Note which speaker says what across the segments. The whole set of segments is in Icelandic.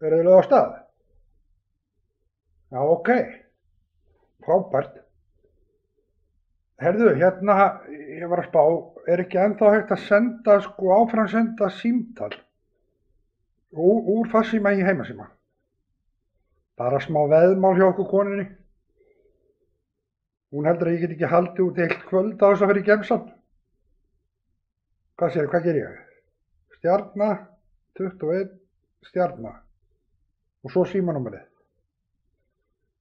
Speaker 1: Er þið lög á stað? Já, ok. Frábært. Herðu, hérna, ég var að spá, er ekki ennþá hægt að senda, sko, áfram senda símtal úr, úr farsíma í heimasíma? Bara smá veðmál hjá okkur koninni. Hún heldur að ég get ekki haldið út eitt kvöld á þess að í gemsan. Hvað sér, hvað ger ég? Stjarna, 21, stjarna. Og svo símanúmerið.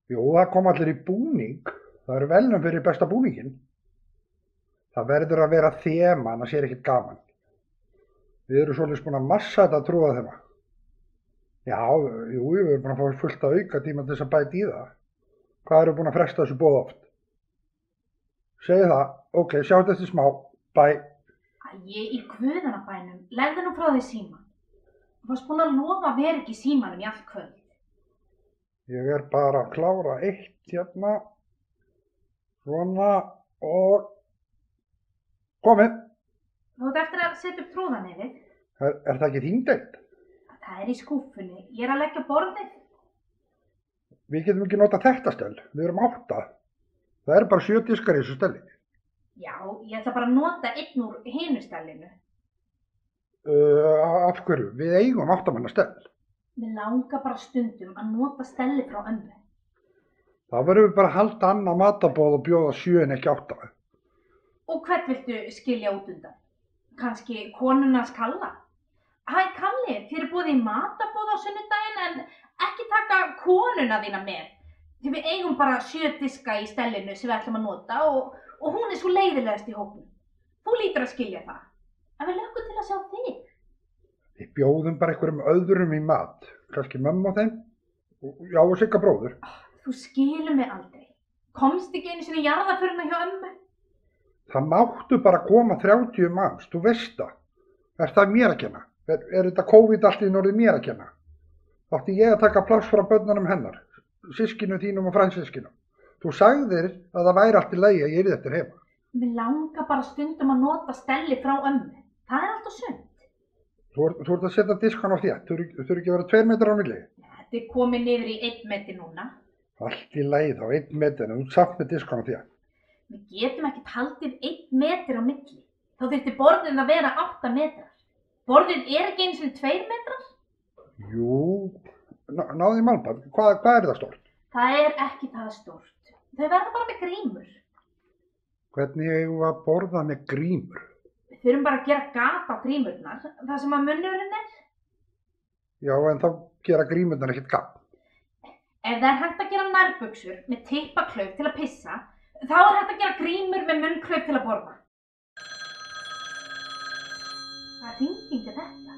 Speaker 1: Jú, það kom allir í búning. Það eru velnum fyrir besta búningin. Það verður að vera þema, annars er ekkert gaman. Við erum svolítið að massa þetta að trúa þeim. Já, jú, við erum búin að fá fullt að auka tíma til þess að bæta í það. Hvað eru búin að fresta þessu bóð oft? Segði það, ok, sjátt eftir smá, bæ.
Speaker 2: Æ, í kvöðanabænum, legðu nú frá því síman. Þú varst búin að lofa vera ekki símanum í allt kvöld.
Speaker 1: Ég er bara að klára eitt hérna, svona og komið.
Speaker 2: Þú ert eftir að setja upp trúðanefið.
Speaker 1: Er, er það ekki þín deilt?
Speaker 2: Það er í skúfunni. Ég er að leggja borðið.
Speaker 1: Við getum ekki nota þetta stöl, við erum átta. Það eru bara sjö diskar í þessu stöli.
Speaker 2: Já, ég ætla bara að nota einn úr hinustellinu.
Speaker 1: Uh, af hverju? Við eigum áttamanna stöl.
Speaker 2: Mér langar bara stundum að nota stelli frá ömmu.
Speaker 1: Það verður við bara að halda annað matabóð og bjóða sjö en ekki átta.
Speaker 2: Og hvern viltu skilja út undan? Kanski konunars kalla? Hæ Kalli, þér er búið í matabóð á sunnudaginn en ekki taka konuna þína með. Því við eigum bara sjö diska í stellinu sem við ætlum að nota og, og hún er svo leiðilegast í hóknum. Þú lítur að skilja það. En við lögum til að sjá þig.
Speaker 1: Við bjóðum bara einhverjum öðrum í mat. Kanski mömmu á þeim? Já, og sigga bróður.
Speaker 2: Þú skilur mig aldrei. Komst ekki einu sinni í jarðaföruna hjá ömmu?
Speaker 1: Það máttu bara koma 30 manns, þú veist það. Er það mér að kenna? Er, er þetta COVID allt í norðið mér að kenna? Þátti ég að taka pláss frá börnunum hennar, sískinu þínum og fransískinu. Þú sagðir að það væri allt í lagi að ég er þetta heima.
Speaker 2: Mér langar bara stundum að nota stelli frá ömmu. Það er alltaf sund.
Speaker 1: Þú, ert- þú ert að setja diskan á þér, þú þurfi ekki að vera tveir metrar á milli.
Speaker 2: Þetta er komið niður í einn meti núna.
Speaker 1: Allt í lagi þá, einn metr, en þú ert samt með diskan á þér.
Speaker 2: Við getum ekkert haldið einn metri á milli. Þá þurfti borðin að vera 8 metrar. Borðin er ekki eins og 2 metrar.
Speaker 1: Jú, ná, náði málbað, hvað, hvað er það stort?
Speaker 2: Það er ekki það stórt. Þau verða bara með grímur.
Speaker 1: Hvernig eigum við að borða með grímur?
Speaker 2: Þurfum bara að gera gat á grímurnar. Það sem að munnurinn er.
Speaker 1: Já, en þá gera grímurnar ekkert gapp.
Speaker 2: Ef það er hægt að gera nærbuksur með tippaklauf til að pissa, þá er hægt að gera grímur með munnklauf til að borða. Hvað ringing er þetta?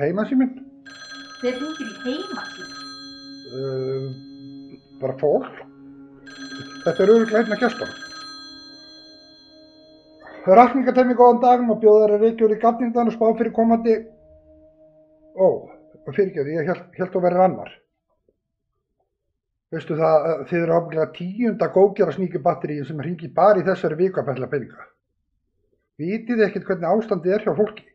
Speaker 1: Heimasíminn,
Speaker 2: Þeir ringir í heima sín.
Speaker 1: uh, bara fólk. Þetta er auðvitað einna gestur. Rakningatæmi góðan dagum og bjóðar að reykjur í gatningdan og spá fyrir komandi... Ó, fyrirgeðu, ég held, held að vera annar. Veistu það, að þið eru ábygglega tíunda góðgjara sníkju batteríi sem ringi bara í þessari viku að bæla peninga. Vitið ekkert hvernig ástandið er hjá fólki?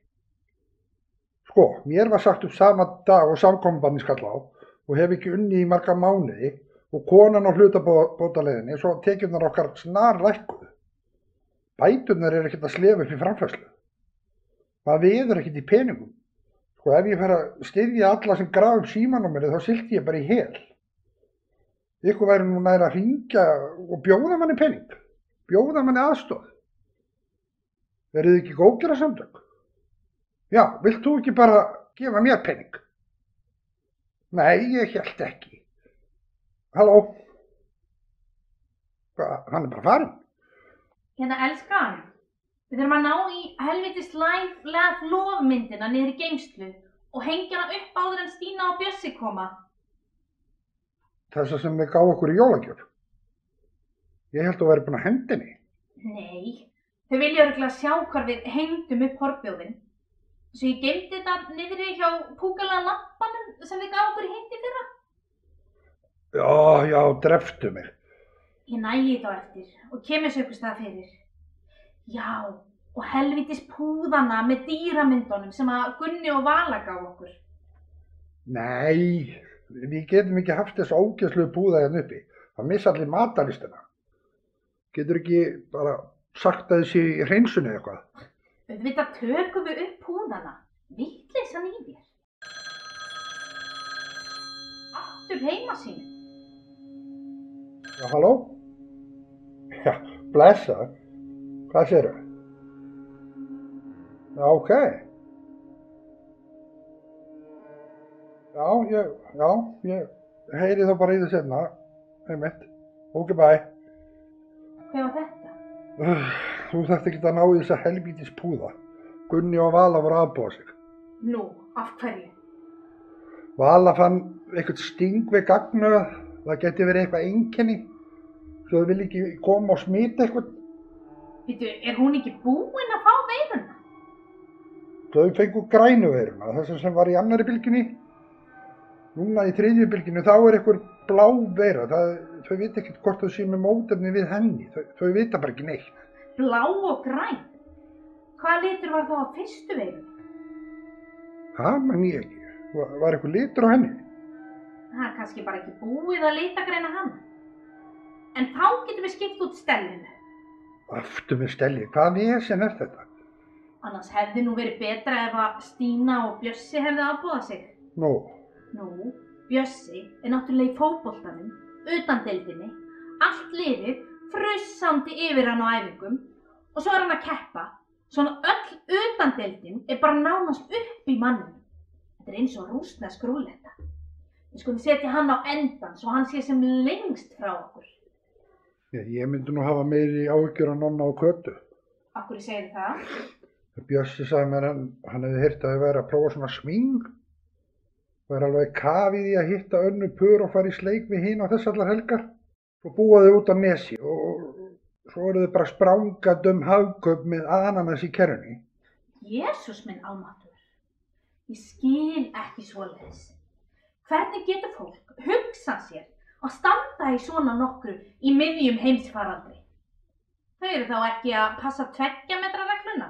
Speaker 1: Sko, mér var sagt upp sama dag og samkominbanni skall á og hef ekki unni í marga mánuði og konan á hlutabótaleðinni svo tekjurnar okkar snar lækkuðu. Bæturnar er ekkert að slefa upp í framfæslu. Það viður ekkert í peningum. Sko ef ég fer að styðja alla sem graf upp símanúmerið þá silti ég bara í hel. Ykkur væri nú næra að ringja og bjóða manni pening. Bjóða manni aðstóð. Verið þið ekki góðgjara samtök? Já, vilt þú ekki bara gefa mér pening? Nei, ég held ekki. Halló? Hann er bara farinn?
Speaker 2: Hérna, elskan, við þurfum að ná í helvitis live laugh lofmyndina niður í geimslu og hengja hana upp áður en Stína og Bjössi koma.
Speaker 1: Þess að sem við gáum okkur í jólagjöf. Ég held að þú væri búin að hendinni.
Speaker 2: Nei, þau vilja örgulega sjá hvar við hengdum upp horfbjóðin. Svo ég geymdi þetta niðri hjá púkala lampanum sem við gáum okkur í hindi fyrra.
Speaker 1: Já, já, dreftu mig.
Speaker 2: Ég nægi þetta á eftir og kemur sér ykkur stað fyrir. Já, Og helvitis púðana með dýramyndunum sem að Gunni og Vala gaf okkur.
Speaker 1: Nei, við getum ekki haft þess ógeðslu búða hérna uppi. Það missa allir matalistina. Getur ekki bara sagt að þessi í hreinsunni eitthvað.
Speaker 2: Auðvitað tökum við upp púðana. Vittleysan í þér. Aftur heima sín.
Speaker 1: Já, halló? Já, blessa. Hvað séru? Já, ok. Já, ég, já, ég heyri þá bara í þess efna. Einmitt. Ok, bye.
Speaker 2: Hvað var þetta?
Speaker 1: Þú þarft ekki að ná í þessa helvítis púða. Gunni og Vala voru aðbúa sig.
Speaker 2: Nú, af hverju?
Speaker 1: Vala fann eitthvað sting við gagnuða. Það geti verið eitthvað einkenni. Svo þau vil ekki koma og smita eitthvað.
Speaker 2: Býtu, er hún ekki búin að fá veiruna?
Speaker 1: Þau fengu grænu veiruna, þess sem var í annari bylginni. Núna í þriðju bylginni þá er eitthvað blá veira. Það, þau veit ekki hvort þau sé með mótefni við henni. Þau, þau vita bara ekki neitt.
Speaker 2: Blá og græn? Hvað litur var þá á fyrstu veirun?
Speaker 1: Það mann ég ekki. Var, var eitthvað litur á henni?
Speaker 2: Það er kannski bara ekki búið að lita greina hann. En þá getum við skipt út stellinu.
Speaker 1: Aftur með stelli. Hvað vesen er þetta?
Speaker 2: Annars hefði nú verið betra ef að Stína og Bjössi hefði aðbúðað sig.
Speaker 1: Nú,
Speaker 2: Nú, Bjössi er náttúrulega í fótboltanum, utan deildinni, allt liðið frussandi yfir hann á æfingum og svo er hann að keppa. Svona öll utan deildin er bara nánast upp í manninu. Þetta er eins og rúsnesk rúletta. Við skulum setja hann á endan svo hann sé sem lengst frá okkur.
Speaker 1: Ég, ég myndi nú hafa meiri áhyggjur á nonna og kötu.
Speaker 2: Akkur ég segir það?
Speaker 1: Bjössi sagði mér hann, hann hefði heyrt að þau væri að prófa svona sming. Það er alveg kafið í að hitta önnu pur og fara í sleik við hinn á þess allar helgar. Svo búa þau út á nesi og svo eru þau bara sprangað um hagköp með ananas í kerrunni.
Speaker 2: Jésús minn almatur. Ég skil ekki svoleiðis. Hvernig getur fólk hugsað sér að standa í svona nokkru í miðjum heimsfaraldri? Þau eru þá ekki að passa tveggja metra regluna.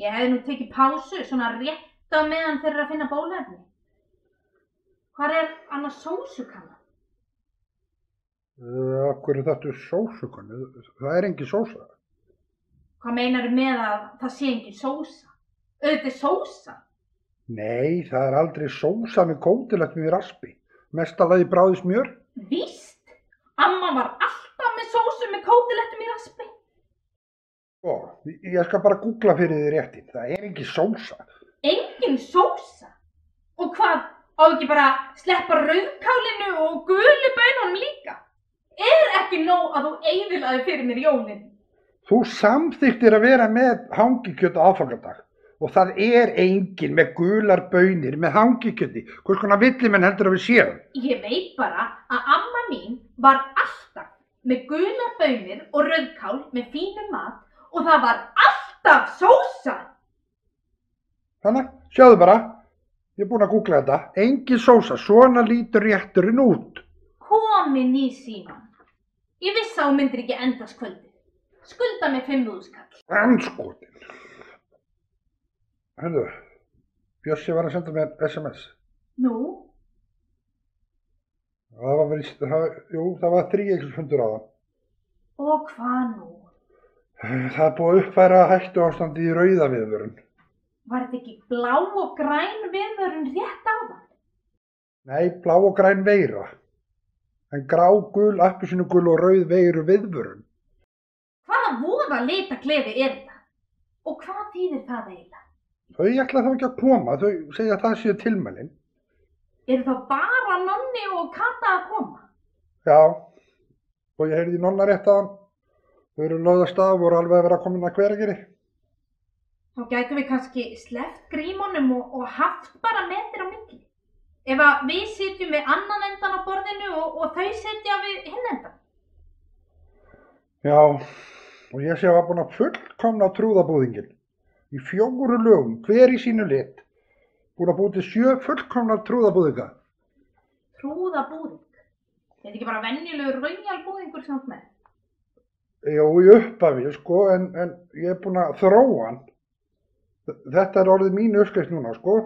Speaker 2: Ég hefði nú tekið pásu svona rétt á meðan eru að finna bólefni. Hvar er annars sósukanna?
Speaker 1: Uh, Akkur er þetta sósukunni? Það er engin sósa.
Speaker 2: Hvað meinar með að það sé engin sósa? Auðvitað er sósa.
Speaker 1: Nei, það er aldrei sósa með kótilegt með raspi. Mestalagi bráði smjör.
Speaker 2: Víst, amma var alltaf með sósu með kótilettum í raspi.
Speaker 1: Ó, ég skal bara googla fyrir þið réttin. Það er engin sósa.
Speaker 2: Engin sósa? Og hvað, á ekki bara sleppa rauðkálinu og gulu bönunum líka? Er ekki nóg að þú eigðilaði fyrir mér jólinn?
Speaker 1: Þú samþyktir að vera með hangikjöt á aðfangadag og það er engin með gular bönir með hangikjöti. Hvers konar villimenn heldur að við séum?
Speaker 2: Ég veit bara að amma mín var alltaf með gula bönir og rauðkál með fínum mat og það var alltaf sósa.
Speaker 1: Þannig, sjáðu bara, ég er búinn að googla þetta. Engin sósa, svona lítur rétturinn út.
Speaker 2: Komin í síman. Ég vissi að hún myndir ekki endast kvöldið. Skulda mig fimm úrskall.
Speaker 1: Anskotin. Hörðu, Bjössi var að senda mér SMS.
Speaker 2: Nú,
Speaker 1: Það var verið, það, jú, það var þrýjeglisfundur á það.
Speaker 2: og hvað nú?
Speaker 1: Það er búið uppfæra hættu ástandi í rauðaviðvörun.
Speaker 2: Var þetta ekki blá og græn viðvörun rétt á það?
Speaker 1: Nei, blá og græn veira. En grá, gul, appisínugul og rauð veiru viðvörun.
Speaker 2: Hvaða voða litaklefi er þetta? Og hvað þýðir það eiginlega?
Speaker 1: Þau ætla þá ekki að koma, þau segja að það séu tilmælin.
Speaker 2: Eru þá bara nonni og kata að koma?
Speaker 1: Já, og ég heyrði nonna rétt að hann. Þau eru lögðast að voru alveg að vera komin að hvergeri.
Speaker 2: Þá gætum við kannski sleppt grímunum og, og haft bara metir á milli. Ef að við sitjum við annan endan á borðinu og, og þau sitja við hinn endan.
Speaker 1: Já, og ég sé að var búin að fullkomna trúðabúðingin. Í fjóru lögum, hver í sínu lit, búin að búið til sjö fullkomna trúðabúðinga.
Speaker 2: Trúða búðing. Þetta er ekki bara venjulegur raunjál búðingur sem þú ert með.
Speaker 1: Jú, í upphafi, sko, en, en ég er búinn að þróa hann. Þetta er orðið mín uppskrift núna, sko.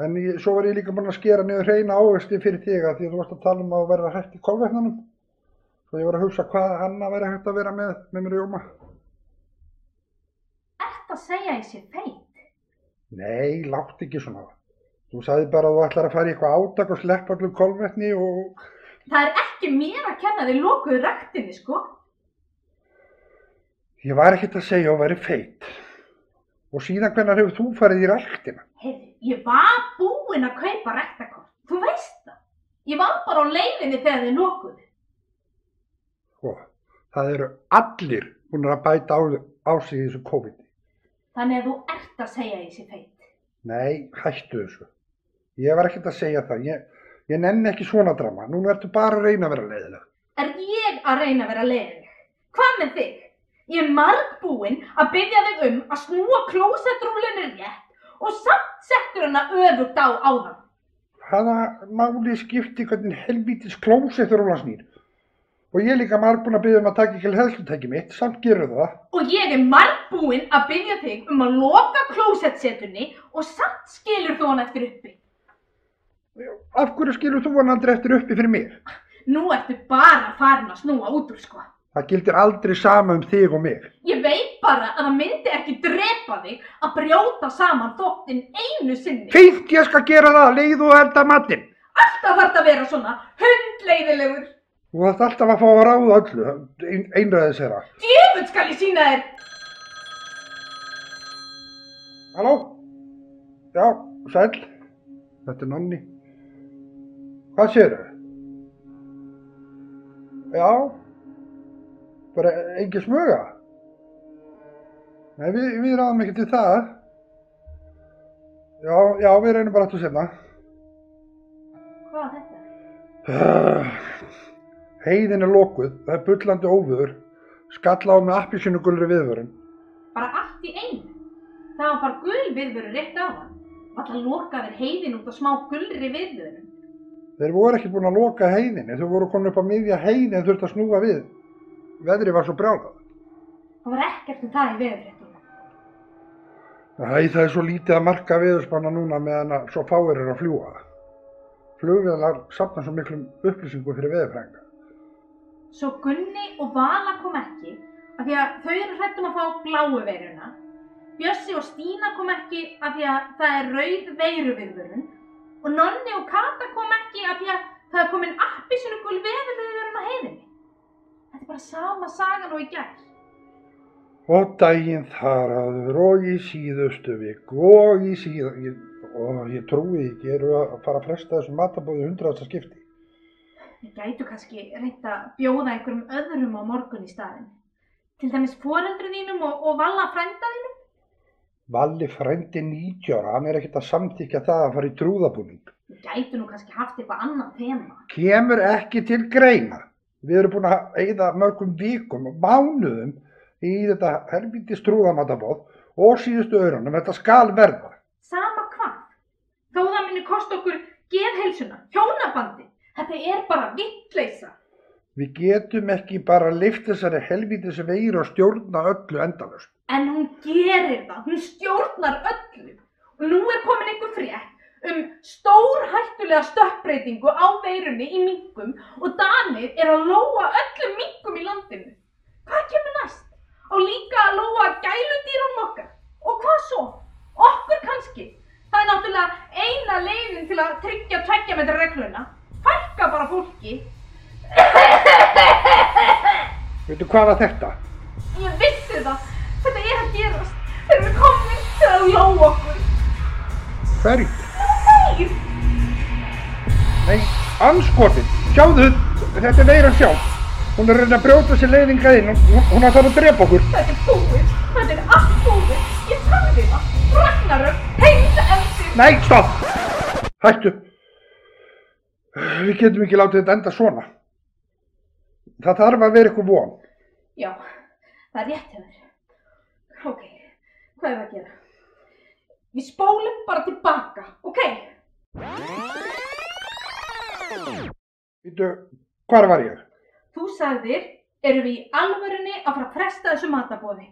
Speaker 1: En ég, svo var ég líka búinn að skera niður hreina ávexti fyrir þig að því að þú varst að tala um að vera hægt í kolvetnanum. Svo ég var að hugsa hvað annað væri hægt að vera með, með mér í jóma.
Speaker 2: Að segja ég sé feit?
Speaker 1: Nei, látt ekki svona. Þú sagði bara að þú ætlar að fara í eitthvað átak og sleppa allir kolvetni og
Speaker 2: Það er ekki mér að kenna þig lokuðu ræktinni, sko.
Speaker 1: ég var ekkert að segja að væri feit. Og síðan hvernig hefur þú farið í ræktina?
Speaker 2: Heyrðu, ég var búinn að kaupa ræktakort. Þú veist það. Ég var bara á leiðinni þegar þið lokuðu.
Speaker 1: Sko, það eru allir búin að bæta á, á sig þessu COVID.
Speaker 2: Þannig að þú ert að segja ég sé feit.
Speaker 1: Nei, hættu þessu. Ég var ekkert að segja það. Ég, ég nenni ekki svona drama. Núna ertu bara að reyna að vera leiðileg.
Speaker 2: Er ég að reyna að vera leiðileg? Hvað með þig? Ég er margbúinn að byggja þig um að snúa klósettrúlinu rétt og samt settur hana öfugt á áðan.
Speaker 1: Hvaða máli skipti hvernig helvítis klósettur hún snýr? Og ég er líka margbúin að byggja um að taka ekki helslutæki mitt, samt gerur það.
Speaker 2: Og ég er margbúinn að byggja þig um að loka klósettsetunni og samt skilur þú hann eftir uppi.
Speaker 1: Af hverju skilur þú hann aldrei eftir uppi fyrir mig?
Speaker 2: Nú ertu bara farin að snúa út úr sko.
Speaker 1: Það gildir aldrei sama um þig og mig.
Speaker 2: Ég veit bara að það myndi ekki drepa þig að brjóta saman þóttin einu sinni.
Speaker 1: Fínt ég skal gera það, leið og elda matinn.
Speaker 2: Alltaf þarf að vera svona hundleiðilegur.
Speaker 1: Þú þarft alltaf að fá að ráða öllu, ein, einræðis þeirra.
Speaker 2: Djöfull skal ég sína þér.
Speaker 1: Halló? Já, sæl. Þetta er Nonni. Hvað séru? Já, bara engin smuga. Nei, við, við ráðum ekki til það. Já, já, við reynum bara aftur senna.
Speaker 2: Hvað var þetta?
Speaker 1: Heiðin er lokuð, það er bullandi óvöður, skalla á með appisínugulri viðvörun.
Speaker 2: Bara allt í einu. Það var bara gul viðvöru rétt á hann. Alltaf lokaðir heiðin út á smá gulri viðvöru.
Speaker 1: Þeir voru ekki búin að loka heiðinni, þau voru komin upp á miðja heiðin en þurfti að snúa við. Veðri var svo brjálað.
Speaker 2: Það var ekkert um það í veðurfréttunum.
Speaker 1: Æ, það er svo lítið að marka viðurspanna núna meðan að svo fáir er að fljúa. Flugvélar sapna svo miklum upplýsingum fyrir veðurfrænga.
Speaker 2: Svo Gunni og Vala kom ekki af því að þau eru hrættum að fá bláu veiruna. Bjössi og Stína kom ekki af því að það er rauð veiruviðvörun. Og Nonni og Kata kom ekki af því að það er komin appisinu gul veðurviðvörun á heiðinni. Þetta er bara sama sagan og í gær.
Speaker 1: Og daginn þar aður og í síðustu viku og í síðan... Ég, og ég trúi ekki, eru að fara að fresta þessum matabóði hundraðasta skipti.
Speaker 2: Við gætu kannski reynt að bjóða einhverjum öðrum á morgun í staðinn. Til dæmis foreldru þínum og, og Valla frænda þínum.
Speaker 1: Valli frændi 90 ára, hann er ekkert að samþykja það að fara í trúðabúning.
Speaker 2: Við gætu nú kannski haft eitthvað annað þema.
Speaker 1: Kemur ekki til greina. Við erum búin að eyða mörgum vikum og mánuðum í þetta helvítið trúðamatabóð og síðustu öðrunum. Þetta skal verða.
Speaker 2: Sama hvað. Þó það muni kosta okkur er bara vittleysa.
Speaker 1: Við getum ekki bara lift þessari helvítis veir og stjórna öllu endalust.
Speaker 2: En hún gerir það, hún stjórnar öllu. Og nú er komin einhver frétt um stór hættulega stökkbreytingu á veirunni í minkum og Danir er að lóa öllum minkum í landinu. Hvað kemur næst? Á líka að lóa gæludýrum okkar. Og hvað svo? Okkur kannski. Það er náttúrulega eina leiðin til að tryggja tveggja metra regluna. Fælka bara fólki.
Speaker 1: Veitu hvað var þetta?
Speaker 2: Ég vissi það. Þetta er að gerast. Þeir eru komin til að lóa okkur.
Speaker 1: Hverju?
Speaker 2: Þeir!
Speaker 1: Nei, anskotin. Sjáðu, þetta er veiran sjálf. Hún er að reyna að brjóta sér leiðinga inn. Hún, hún það að drepa okkur.
Speaker 2: Þetta er búið. Þetta er allt búið. Ég sagði það. Ragnarök, heims endir.
Speaker 1: Nei, stopp! Hættu. Við getum ekki látið þetta enda svona. Það þarf að vera eitthvað von.
Speaker 2: Já, það er rétt þér. Ok, hvað er það að gera? Við spólum bara tilbaka, ok?
Speaker 1: Vítu, hvar var ég?
Speaker 2: Þú sagðir Erum við í alvörunni að fara að fresta þessu matabóði?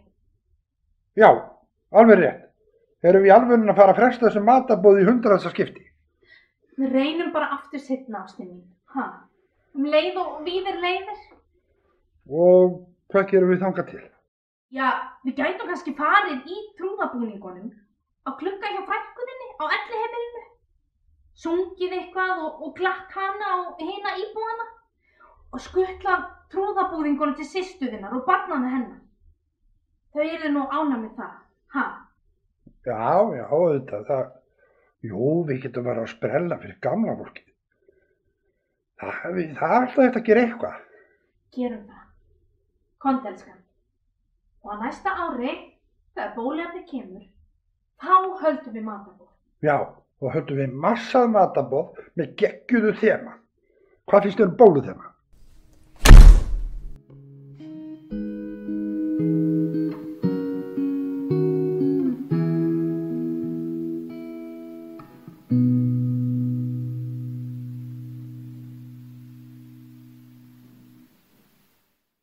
Speaker 1: Já, alveg rétt. Erum við alveg að fara að fresta þessu matabóði í hundraðsa skipti?
Speaker 2: Við reynum bara aftur setna ástin mín. Ha? Um leið og víðir leiðir?
Speaker 1: Og hvað gerum við þangað til?
Speaker 2: Já, við gætum kannski farið í trúðabúningunum á klukka hjá frænkuðinni á elli heimilinu. Sungið eitthvað og, og glatt hana og hina íbúana og skuttlað trúðabúningunum til sýstuðinnar og barnana hennar. Þau eru nú ána með það. Ha?
Speaker 1: Já, já, auðvitað, það, jú, við getum verið að sprella fyrir gamla fólki. Það, er alltaf eftir að gera eitthvað.
Speaker 2: Gerum það. Kontelskan. Og á næsta ári, þegar bólefni kemur, þá höldum við matabóð.
Speaker 1: Já, og höldum við massað matabóð með geggjuðu þema. Hvað finnst þér um bóluþema?